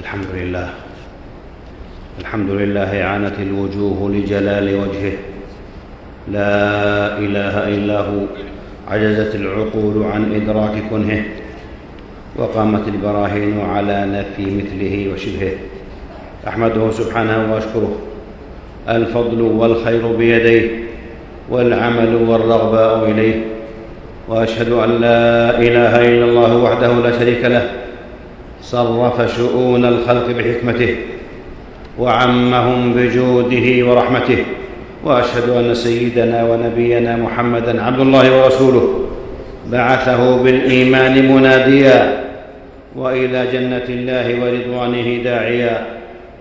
الحمد لله. الحمد لله عانت الوجوه لجلال وجهه. لا إله إلا هو. عجزت العقول عن إدراك كنهه. وقامت البراهين على نفي مثله وشبهه. أحمده سبحانه وأشكره. الفضل والخير بيديه. والعمل والرغباء إليه. وأشهد أن لا إله إلا الله وحده لا شريك له. صرف شؤون الخلق بحكمته وعمهم بجوده ورحمته وأشهد أن سيدنا ونبينا محمدا عبد الله ورسوله بعثه بالإيمان مناديا وإلى جنة الله ورضوانه داعيا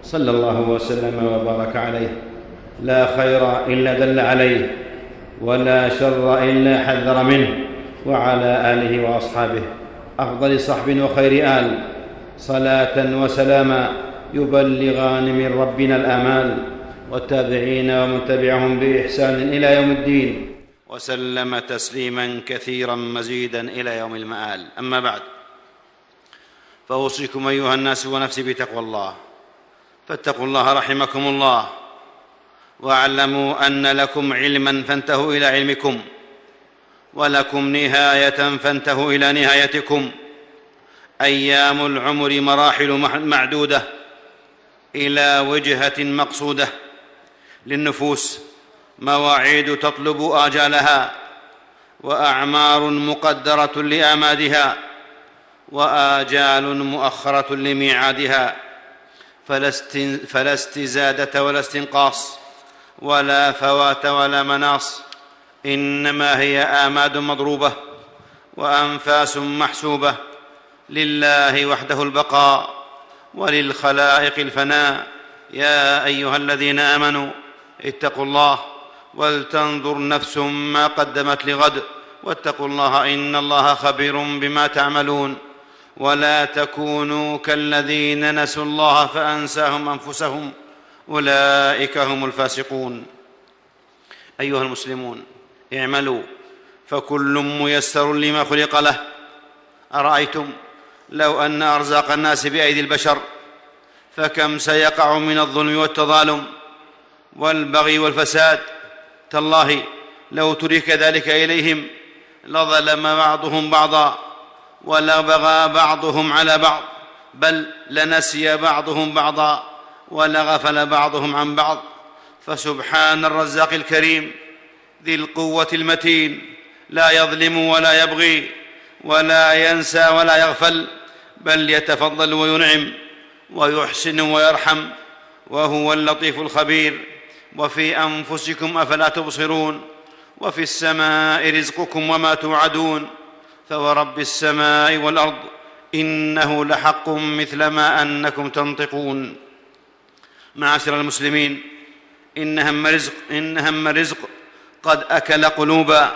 صلى الله وسلم وبارك عليه لا خير إلا دل عليه ولا شر إلا حذر منه وعلى آله وأصحابه أفضل صحب وخير آل صلاة وسلاما يبلغان من ربنا الأمال والتابعين ومن تبعهم بإحسان إلى يوم الدين. وسلم تسليما كثيرا مزيدا إلى يوم المآل. أما بعد فأوصيكم أيها الناس ونفسي بتقوى الله. فاتقوا الله رحمكم الله واعلموا أن لكم علما فانتهوا إلى علمكم ولكم نهاية فانتهوا إلى نهايتكم. أيام العمر مراحل معدودة إلى وجهة مقصودة للنفوس مواعيد تطلب آجالها وأعمار مقدرة لآمادها وآجال مؤخرة لميعادها. فلا استزادة ولا استنقاص ولا فوات ولا مناص. إنما هي آماد مضروبة وأنفاس محسوبة. لله وحده البقاء وللخلائق الفناء. يا أيها الذين آمنوا اتقوا الله ولتنظر نفس ما قدمت لغد. واتقوا الله إن الله خبير بما تعملون. ولا تكونوا كالذين نسوا الله فأنساهم أنفسهم. أولئك هم الفاسقون. أيها المسلمون اعملوا. فكل ميسر لما خلق له. أرأيتم؟ لو أن أرزاق الناس بأيدي البشر فكم سيقع من الظلم والتظالم والبغي والفساد. تالله لو ترك ذلك إليهم لظلم بعضهم بعضا ولبغى بعضهم على بعض بل لنسي بعضهم بعضا ولغفل بعضهم عن بعض. فسبحان الرزاق الكريم ذي القوة المتين لا يظلم ولا يبغي ولا ينسى ولا يغفل. بل يتفضل وينعم ويحسن ويرحم وهو اللطيف الخبير وفي أنفسكم أفلا تبصرون وفي السماء رزقكم وما توعدون فورب السماء والأرض إنه لحق مثل ما أنكم تنطقون معاشر المسلمين إن هم رزق إن هم رزق قد أكل قلوبا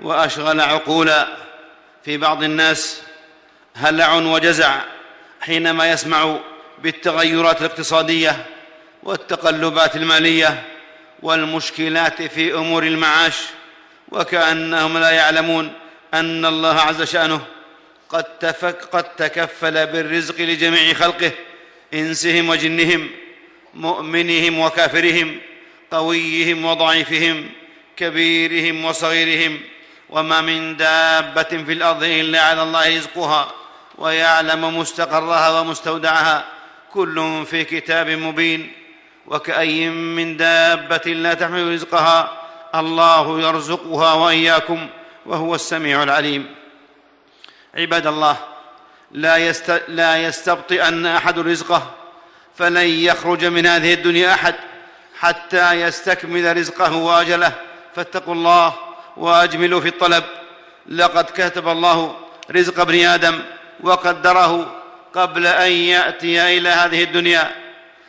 وأشغل عقولا. في بعض الناس هلع وجزع حينما يسمع بالتغيرات الاقتصادية والتقلبات المالية والمشكلات في أمور المعاش وكأنهم لا يعلمون أن الله عز شأنه قد, تفك قد تكفل بالرزق لجميع خلقه إنسهم وجنهم مؤمنهم وكافرهم قويهم وضعيفهم كبيرهم وصغيرهم وما من دابة في الأرض إلا على الله رزقها. ويعلم مستقرها ومستودعها كل في كتاب مبين وكأي من دابة لا تحمل رزقها الله يرزقها وإياكم وهو السميع العليم. عباد الله لا, يست... لا يستبطئن أحد رزقه فلن يخرج من هذه الدنيا أحد حتى يستكمل رزقه وأجله. فاتقوا الله وأجملوا في الطلب. لقد كتب الله رزق ابن آدم وقدره قبل أن يأتي إلى هذه الدنيا.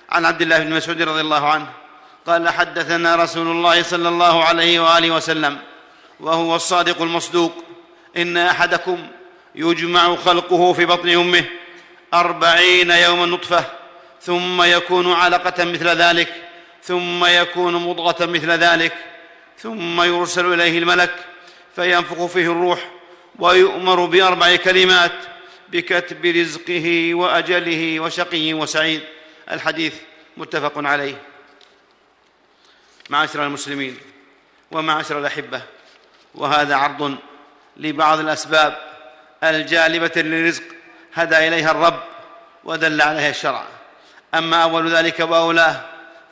عن عبد الله بن مسعود رضي الله عنه قال حدثنا رسول الله صلى الله عليه وآله وسلم وهو الصادق المصدوق. إن أحدكم يجمع خلقه في بطن أمه أربعين يوما نطفة ثم يكون علقة مثل ذلك ثم يكون مضغة مثل ذلك ثم يرسل إليه الملك فينفخ فيه الروح ويؤمر بأربع كلمات بكتب رزقه وأجله وشقي وسعيد. الحديث متفق عليه. معاشر المسلمين ومعاشر الأحبة وهذا عرض لبعض الأسباب الجالبة للرزق هدى إليها الرب ودل عليها الشرع. أما أول ذلك وأولاه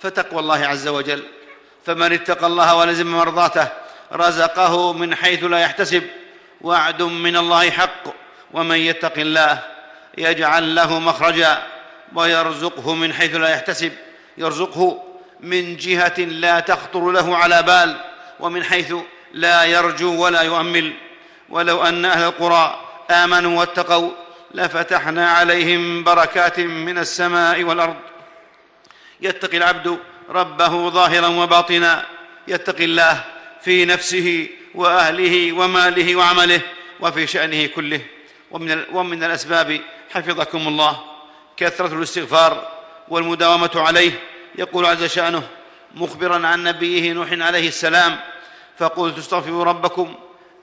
فتقوى الله عز وجل. فمن اتقى الله ولزم مرضاته رزقه من حيث لا يحتسب. وعد من الله حق. ومن يتق الله يجعل له مخرجا ويرزقه من حيث لا يحتسب يرزقه من جهة لا تخطر له على بال ومن حيث لا يرجو ولا يؤمل. ولو أن أهل القرى آمنوا واتقوا لفتحنا عليهم بركات من السماء والأرض. يتقي العبد ربه ظاهرا وباطنا. يتقي الله في نفسه وأهله وماله وعمله وفي شأنه كله. ومن, ومن الأسباب حفظكم الله كثرة الاستغفار والمداومة عليه يقول عز شأنه مخبرا عن نبيه نوح عليه السلام فقلت استغفروا ربكم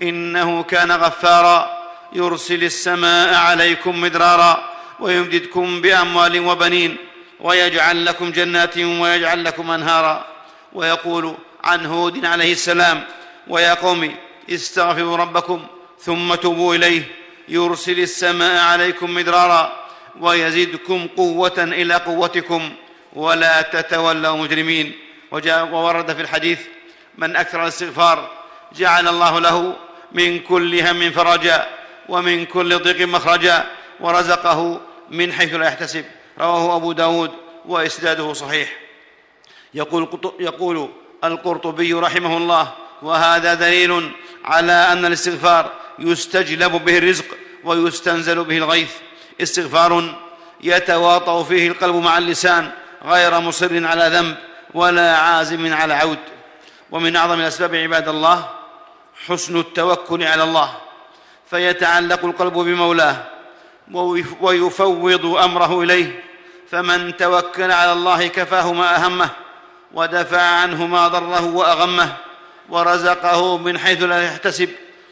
إنه كان غفارا يرسل السماء عليكم مدرارا ويمددكم بأموال وبنين ويجعل لكم جنات ويجعل لكم أنهارا ويقول عن هود عليه السلام ويا قوم استغفروا ربكم ثم توبوا إليه يرسل السماء عليكم مدرارا ويزدكم قوة إلى قوتكم ولا تتولوا مجرمين. وورد في الحديث من أكثر الاستغفار جعل الله له من كل هم فرجا ومن كل ضيق مخرجا ورزقه من حيث لا يحتسب. رواه أبو داود وإسناده صحيح. يقول, يقول القرطبي رحمه الله وهذا دليل على أن الاستغفار يستجلب به الرزق ويستنزل به الغيث. استغفار يتواطأ فيه القلب مع اللسان غير مصر على ذنب ولا عازم على عود. ومن أعظم الأسباب عباد الله حسن التوكل على الله. فيتعلق القلب بمولاه ويفوض أمره إليه. فمن توكل على الله كفاه ما أهمه ودفع عنه ما ضره وأغمه ورزقه من حيث لا يحتسب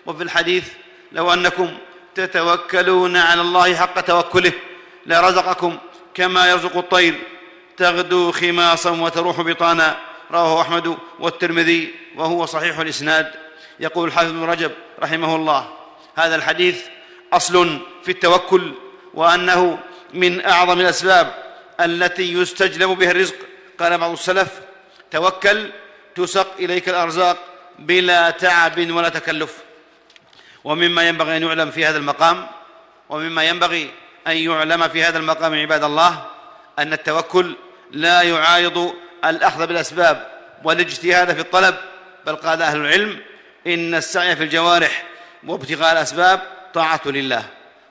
وفي الحديث لو أنكم تتوكلون على الله حق توكله لرزقكم كما يرزق الطير. تغدو خماصا وتروح بطانا. رواه أحمد والترمذي وهو صحيح الإسناد. يقول الحافظ بن رجب رحمه الله هذا الحديث أصل في التوكل وأنه من أعظم الأسباب التي يستجلب بها الرزق. قال بعض السلف توكل تسق إليك الأرزاق بلا تعب ولا تكلف. ومما ينبغي أن يعلم في هذا المقام ومما ينبغي أن يعلم في هذا المقام عباد الله أن التوكل لا يعارض الأخذ بالأسباب والاجتهاد في الطلب. بل قال أهل العلم إن السعي في الجوارح وابتغاء الأسباب طاعة لله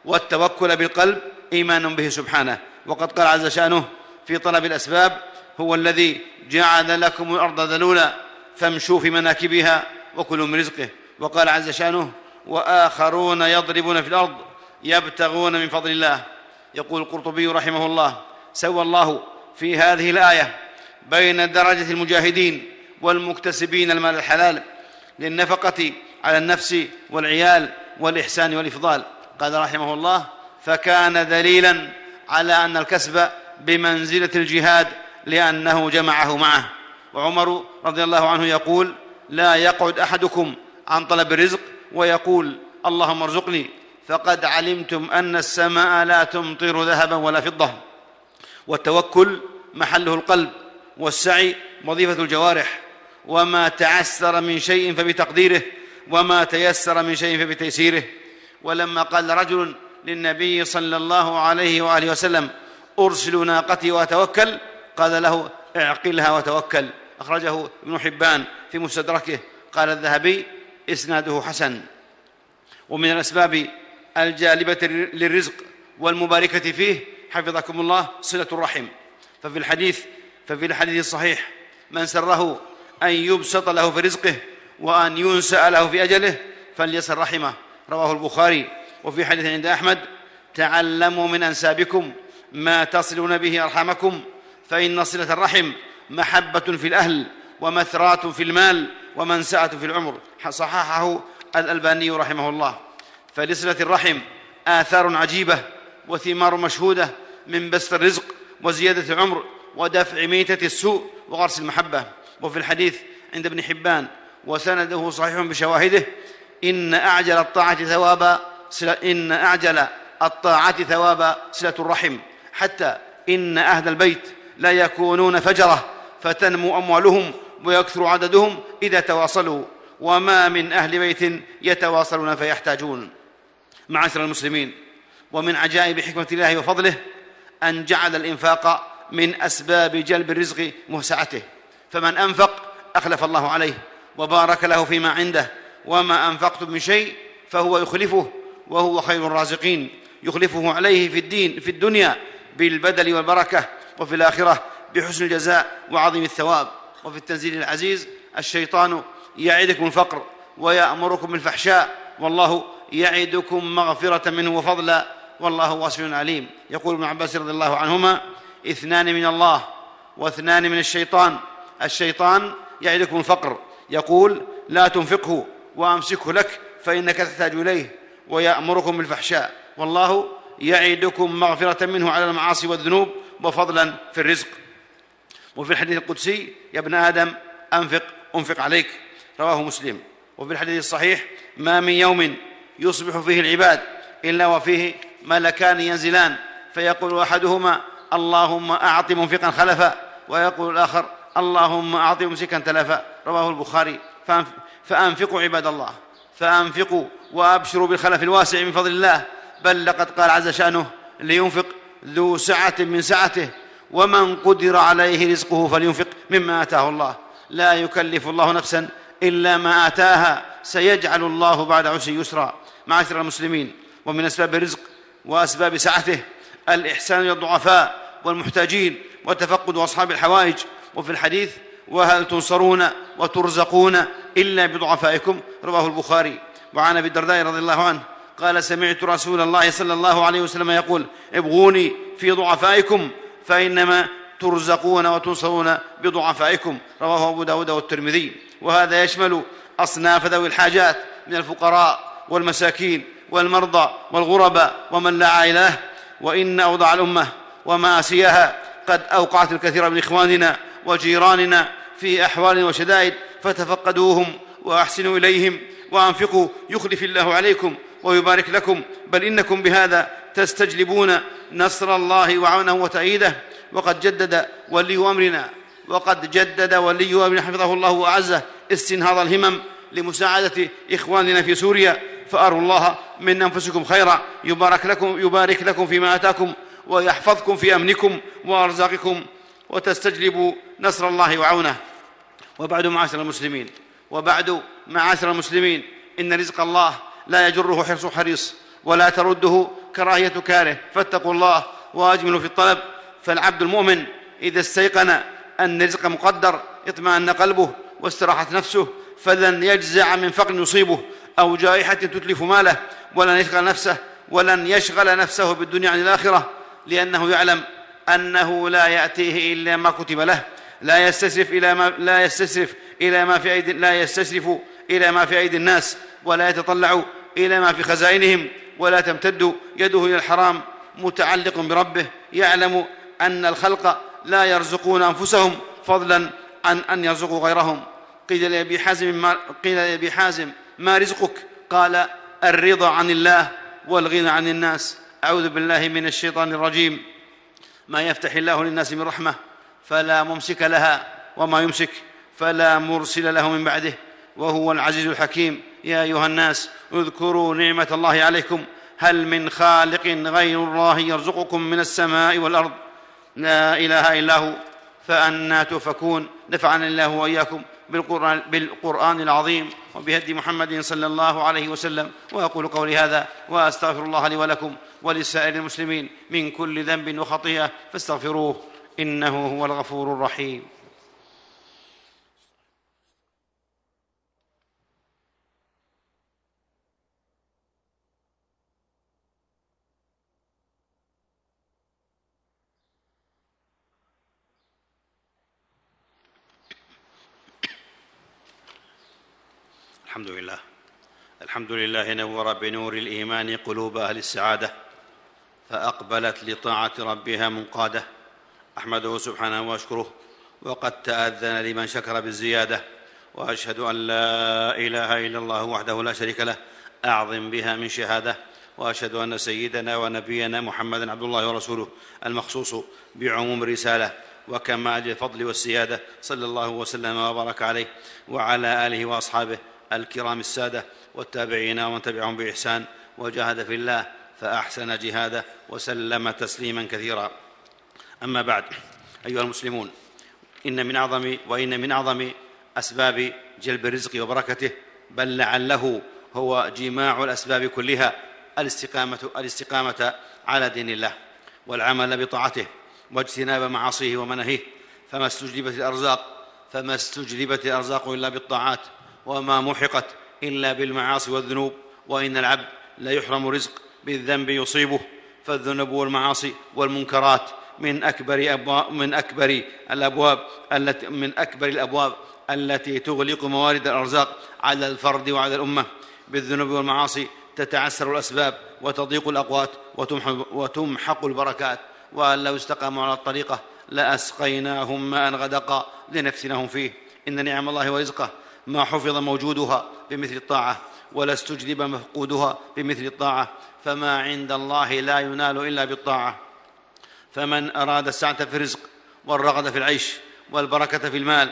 والتوكل بالقلب إيمان به سبحانه. وقد قال عز شأنه في طلب الأسباب هو الذي جعل لكم الأرض ذلولا فامشوا في مناكبها وكلوا من رزقه. وقال عز شأنه وآخرون يضربون في الأرض يبتغون من فضل الله. يقول القرطبي رحمه الله سوى الله في هذه الآية بين درجة المجاهدين والمكتسبين المال الحلال للنفقة على النفس والعيال والإحسان والإفضال. قال رحمه الله فكان دليلا على أن الكسب بمنزلة الجهاد لأنه جمعه معه. وعمر رضي الله عنه يقول لا يقعد أحدكم عن طلب الرزق ويقول اللهم ارزقني فقد علمتم أن السماء لا تمطر ذهبا ولا فضة. والتوكل محله القلب والسعي وظيفة الجوارح. وما تعسر من شيء فبتقديره وما تيسر من شيء فبتيسيره. ولما قال رجل للنبي صلى الله عليه وآله وسلم أرسل ناقتي وأتوكل قال له اعقلها وتوكل. أخرجه ابن حبان في مستدركه. قال الذهبي إسناده حسن. ومن الأسباب الجالبة للرزق والمباركة فيه حفظكم الله صلة الرحم. ففي الحديث ففي الحديث الصحيح من سره أن يبسط له في رزقه وأن ينسأ له في أجله فليصل رحمه. رواه البخاري. وفي حديث عند أحمد تعلموا من أنسابكم ما تصلون به أرحامكم فإن صلة الرحم محبة في الأهل ومثرات في المال ومنسأة في العمر. صححه الألباني رحمه الله. فلصلة الرحم آثار عجيبة وثمار مشهودة من بسط الرزق وزيادة العمر ودفع ميتة السوء وغرس المحبة. وفي الحديث عند ابن حبان وسنده صحيح بشواهده إن أعجل الطاعة ثوابا إن أعجل الطاعة ثواب صلة الرحم. حتى إن أهل البيت لا يكونون فجرة فتنمو أموالهم ويكثر عددهم إذا تواصلوا. وما من أهل بيت يتواصلون فيحتاجون. معاشر المسلمين ومن عجائب حكمة الله وفضله أن جعل الإنفاق من أسباب جلب الرزق مهسعته. فمن أنفق أخلف الله عليه وبارك له فيما عنده وما أنفقتم من شيء فهو يخلفه وهو خير الرازقين. يخلفه عليه في الدين في الدنيا بالبدل والبركة وفي الآخرة بحسن الجزاء وعظيم الثواب. وفي التنزيل العزيز الشيطان يعدكم الفقر ويأمركم بالفحشاء والله يعدكم مغفرة منه وفضلا والله واسع عليم. يقول ابن عباس رضي الله عنهما اثنان من الله واثنان من الشيطان. الشيطان يعدكم الفقر. يقول لا تنفقه وأمسكه لك فإنك تحتاج إليه ويأمركم بالفحشاء. والله يعدكم مغفرة منه على المعاصي والذنوب وفضلا في الرزق. وفي الحديث القدسي يا ابن آدم أنفق أنفق عليك. رواه مسلم. وفي الحديث الصحيح ما من يوم يصبح فيه العباد إلا وفيه ملكان ينزلان. فيقول أحدهما اللهم أعط منفقا خلفا. ويقول الآخر اللهم أعط ممسكا تلفا. رواه البخاري. فأنفقوا عباد الله. فأنفقوا وأبشروا بالخلف الواسع من فضل الله. بل لقد قال عز شأنه لينفق ذو سعة من سعته. ومن قدر عليه رزقه فلينفق مما آتاه الله. لا يكلف الله نفسا إلا ما آتاها سيجعل الله بعد عسر يسرا. معاشر المسلمين ومن أسباب الرزق وأسباب سعته الإحسان إلى الضعفاء والمحتاجين وتفقد اصحاب الحوائج. وفي الحديث وهل تنصرون وترزقون إلا بضعفائكم؟ رواه البخاري. وعن أبي الدرداء رضي الله عنه قال سمعت رسول الله صلى الله عليه وسلم يقول ابغوني في ضعفائكم فإنما ترزقون وتنصرون بضعفائكم. رواه أبو داود والترمذي. وهذا يشمل أصناف ذوي الحاجات من الفقراء والمساكين والمرضى والغرباء ومن لا عائله وإن اوضع الأمة ومآسيها قد أوقعت الكثير من إخواننا وجيراننا في أحوال وشدائد فتفقدوهم وأحسنوا إليهم. وأنفقوا يخلف الله عليكم ويبارك لكم بل إنكم بهذا تستجلبون نصر الله وعونه وتأييده. وقد جدد ولي أمرنا وقد جدد ولي امرنا حفظه الله وأعزه استنهاض الهمم لمساعدة إخواننا في سوريا فأروا الله من أنفسكم خيرا. يبارك لكم يبارك لكم فيما آتاكم ويحفظكم في أمنكم وأرزاقكم وتستجلبوا نصر الله وعونه. وبعد معاشر المسلمين وبعد معاشر المسلمين إن رزق الله لا يجره حرص حريص ولا ترده كراهية كاره. فاتقوا الله وأجملوا في الطلب. فالعبد المؤمن إذا استيقن أن الرزق مقدر إطمأن قلبه واستراحت نفسه فلن يجزع من فقر يصيبه أو جائحة تتلف ماله ولن يشغل نفسه ولن يشغل نفسه بالدنيا عن الآخرة لأنه يعلم أنه لا يأتيه إلا ما كتب له لا يستسرف إلى ما لا يستسرف إلى ما في أيدي لا يستسرف إلى ما في أيدي الناس ولا يتطلع إلى ما في خزائنهم ولا تمتد يده إلى الحرام متعلق بربه يعلم أن الخلق لا يرزقون أنفسهم فضلا عن أن يرزقوا غيرهم. قيل لابي حازم ما قيل لابي حازم ما رزقك؟ قال الرضا عن الله والغنى عن الناس. أعوذ بالله من الشيطان الرجيم. ما يفتح الله للناس من رحمة فلا ممسك لها وما يمسك فلا مرسل له من بعده. وهو العزيز الحكيم. يا أيها الناس اذكروا نعمة الله عليكم. هل من خالق غير الله يرزقكم من السماء والأرض؟ لا إله إلا هو فانى تؤفكون نفعني الله وإياكم بالقرآن, بالقرآن العظيم وبهدي محمد صلى الله عليه وسلم. وأقول قولي هذا وأستغفر الله لي ولكم ولسائر المسلمين من كل ذنب وخطيئة فاستغفروه إنه هو الغفور الرحيم. الحمد لله الحمد لله نور بنور الإيمان قلوب أهل السعادة فأقبلت لطاعة ربها منقادة. أحمده سبحانه وأشكره وقد تأذن لمن شكر بالزيادة. وأشهد أن لا إله إلا الله وحده لا شريك له أعظم بها من شهادة. وأشهد أن سيدنا ونبينا محمدا عبد الله ورسوله المخصوص بعموم الرسالة وكمال الفضل والسيادة صلى الله وسلم وبارك عليه وعلى آله وأصحابه الكرام السادة والتابعين ومن تبعهم بإحسان وجاهد في الله فأحسن جهاده وسلم تسليما كثيرا. أما بعد أيها المسلمون إن من أعظم وإن من أعظم أسباب جلب الرزق وبركته بل لعله هو جماع الأسباب كلها الاستقامه الاستقامة على دين الله والعمل بطاعته واجتناب معاصيه ومناهيه. فما استجلبت الارزاق فما استجلبت الأرزاق إلا بالطاعات. وما محقت إلا بالمعاصي والذنوب وإن العبد لا يحرم رزق بالذنب يصيبه. فالذنوب والمعاصي والمنكرات من أكبر أبواب من أكبر الأبواب التي من أكبر الأبواب التي تغلق موارد الأرزاق على الفرد وعلى الأمة. بالذنوب والمعاصي تتعسر الأسباب وتضيق الأقوات وتمحق البركات. وان لو استقاموا على الطريقة لأسقيناهم ماء غدقا لنفسنهم فيه. إن نعم الله ورزقه ما حفظ موجودها بمثل الطاعة ولا استجلب مفقودها بمثل الطاعة فما عند الله لا ينال إلا بالطاعة. فمن أراد السعة في الرزق والرغد في العيش والبركة في المال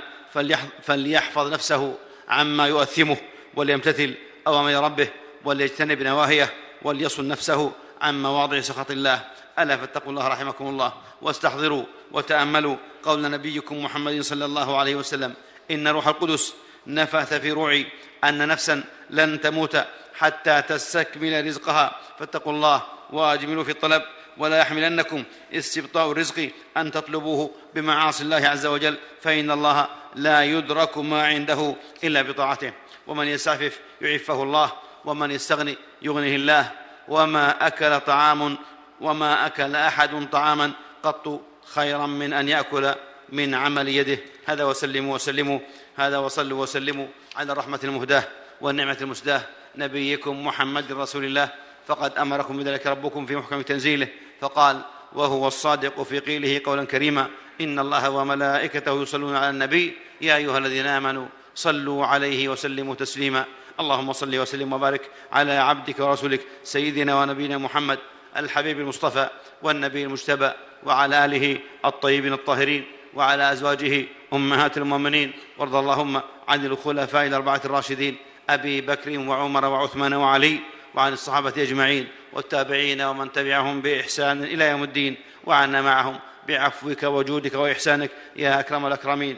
فليحفظ نفسه عما يؤثمه وليمتثل أوامر ربه وليجتنب نواهيه وليصن نفسه عن مواضع سخط الله. ألا فاتقوا الله رحمكم الله واستحضروا وتأملوا قول نبيكم محمد صلى الله عليه وسلم إن روح القدس نفث في روعي أن نفسا لن تموت حتى تستكمل رزقها. فاتقوا الله وأجملوا في الطلب ولا يحملنكم استبطاء الرزق أن تطلبوه بمعاصي الله عز وجل فإن الله لا يدرك ما عنده إلا بطاعته. ومن يستعفف يعفه الله ومن يستغني يغنيه الله. وما أكل طعام وما أكل أحد طعاما قط خيرا من أن يأكل من عمل يده. هذا وسلموا وسلموا هذا وصلوا وسلموا على الرحمه المهداه والنعمة المسداه. نبيكم محمد رسول الله. فقد أمركم بذلك ربكم في محكم تنزيله. فقال وهو الصادق في قيله قولا كريما إن الله وملائكته يصلون على النبي. يا أيها الذين آمنوا صلوا عليه وسلموا تسليما. اللهم صل وسلم وبارك على عبدك ورسولك سيدنا ونبينا محمد الحبيب المصطفى والنبي المجتبى وعلى آله الطيبين الطاهرين. وعلى أزواجه أمهات المؤمنين. وارض اللهم عن الخلفاء الأربعة الراشدين أبي بكر وعمر وعثمان وعلي وعن الصحابة أجمعين والتابعين ومن تبعهم بإحسان إلى يوم الدين وعنا معهم بعفوك وجودك وإحسانك يا أكرم الأكرمين.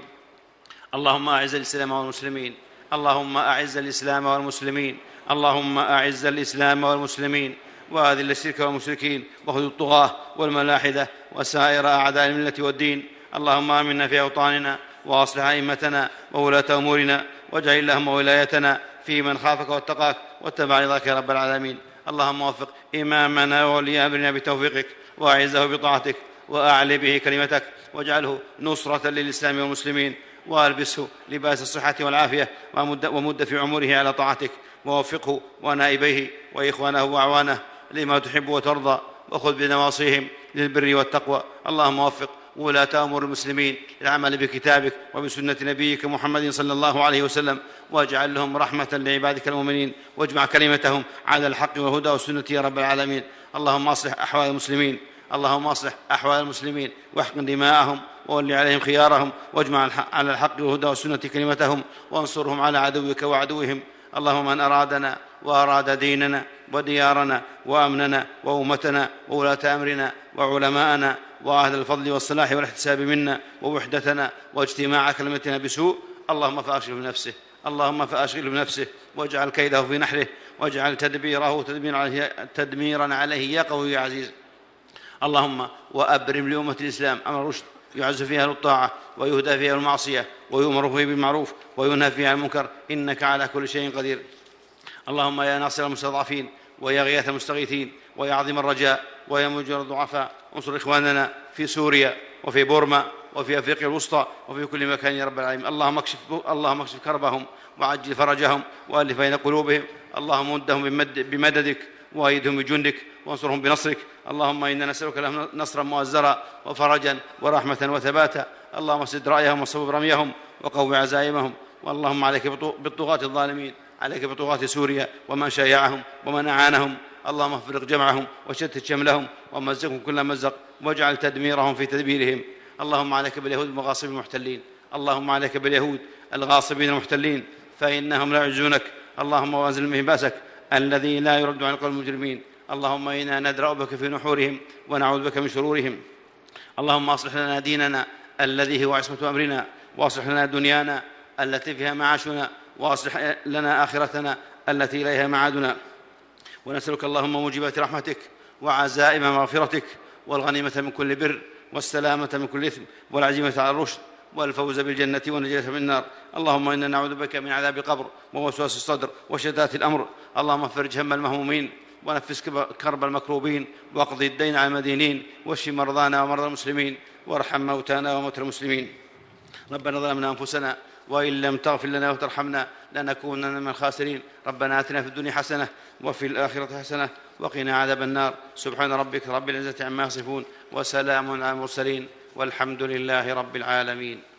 اللهم أعز الإسلام والمسلمين. اللهم أعز الإسلام والمسلمين. اللهم أعز الإسلام والمسلمين. وأذل الشرك والمشركين. وخذ الطغاة والملاحدة وسائر أعداء الملة والدين. اللهم آمنا في أوطاننا وأصلح أئمتنا وولاة أمورنا واجعل اللهم ولايتنا في من خافك واتقاك واتبع رضاك يا رب العالمين. اللهم وفق إمامنا وولي أمرنا بتوفيقك وأعزه بطاعتك واعل به كلمتك واجعله نصرة للإسلام والمسلمين وألبسه لباس الصحة والعافية ومد, ومد في عمره على طاعتك ووفقه ونائبيه وإخوانه وأعوانه لما تحب وترضى وخذ بنواصيهم للبر والتقوى. اللهم وفق ولاة أمور المسلمين للعمل بكتابك وبسنة نبيك محمد صلى الله عليه وسلم واجعل لهم رحمة لعبادك المؤمنين واجمع كلمتهم على الحق والهدى والسنة يا رب العالمين. اللهم أصلح أحوال المسلمين اللهم أصلح أحوال المسلمين واحقن دماءهم وول عليهم خيارهم واجمع على الحق والهدى والسنة كلمتهم وانصرهم على عدوك وعدوهم. اللهم من أرادنا وأراد ديننا وديارنا وأمننا وأمتنا وولاة أمرنا وعلماءنا وآهل الفضل والصلاح والاحتساب منا ووحدتنا واجتماع كلمتنا بسوء اللهم فأشغل بنفسه اللهم فأشغل بنفسه واجعل كيده في نحره واجعل تدبيره تدميرا عليه, تدميرا عليه يا قوي يا عزيز. اللهم وأبرم لأمة الإسلام أمر الرشد يعز فيها الطاعه ويهدى فيها المعصيه ويؤمر فيها بالمعروف وينهى فيها المنكر إنك على كل شيء قدير. اللهم يا ناصر المستضعفين ويا غياث المستغيثين ويا عظيم الرجاء ويا الضعفاء. انصر إخواننا في سوريا وفي بورما وفي أفريقيا الوسطى وفي كل مكان يا رب العالمين. اللهم اكشف اللهم اكشف كربهم وعجل فرجهم وألف بين قلوبهم. اللهم مدهم بمددك وأيدهم بجندك وانصرهم بنصرك. اللهم إنا نسألك لهم نصرا مؤزرا وفرجا ورحمة وثباتا. اللهم سد رأيهم وصوب رميهم وقو عزائمهم. واللهم عليك بالطغاة الظالمين عليك بطغاة سوريا ومن شايعهم ومن أعانهم. اللهم افرق جمعهم وشتت شملهم ومزقهم كل مزق واجعل تدميرهم في تدبيرهم. اللهم عليك باليهود المغاصبين المحتلين. اللهم عليك باليهود الغاصبين المحتلين. فإنهم لا يعجزونك اللهم وأنزل بهم بأسك. الذي لا يرد عن القوم المجرمين. اللهم إنا ندرأ بك في نحورهم ونعوذ بك من شرورهم. اللهم أصلح لنا ديننا الذي هو عصمة أمرنا. وأصلح لنا دنيانا التي فيها معاشنا. وأصلح لنا آخرتنا التي إليها معادنا. ونسألك اللهم موجبات رحمتك وعزائم مغفرتك والغنيمة من كل بر والسلامة من كل إثم والعزيمة على الرشد والفوز بالجنة والنجاة من النار. اللهم إنا نعوذ بك من عذاب القبر ووسواس الصدر وشتات الأمر. اللهم فرج هم المهمومين ونفس كرب المكروبين واقضي الدين على المدينين واشف مرضانا ومرضى المسلمين وارحم موتانا وموتى المسلمين. ربنا ظلمنا أنفسنا وإن لم تغفر لنا وترحمنا لنكونن من الخاسرين. ربنا آتنا في الدنيا حسنة وفي الآخرة حسنة وقنا عذاب النار. سبحان ربك رب العزة عما يصفون وسلام على المرسلين والحمد لله رب العالمين.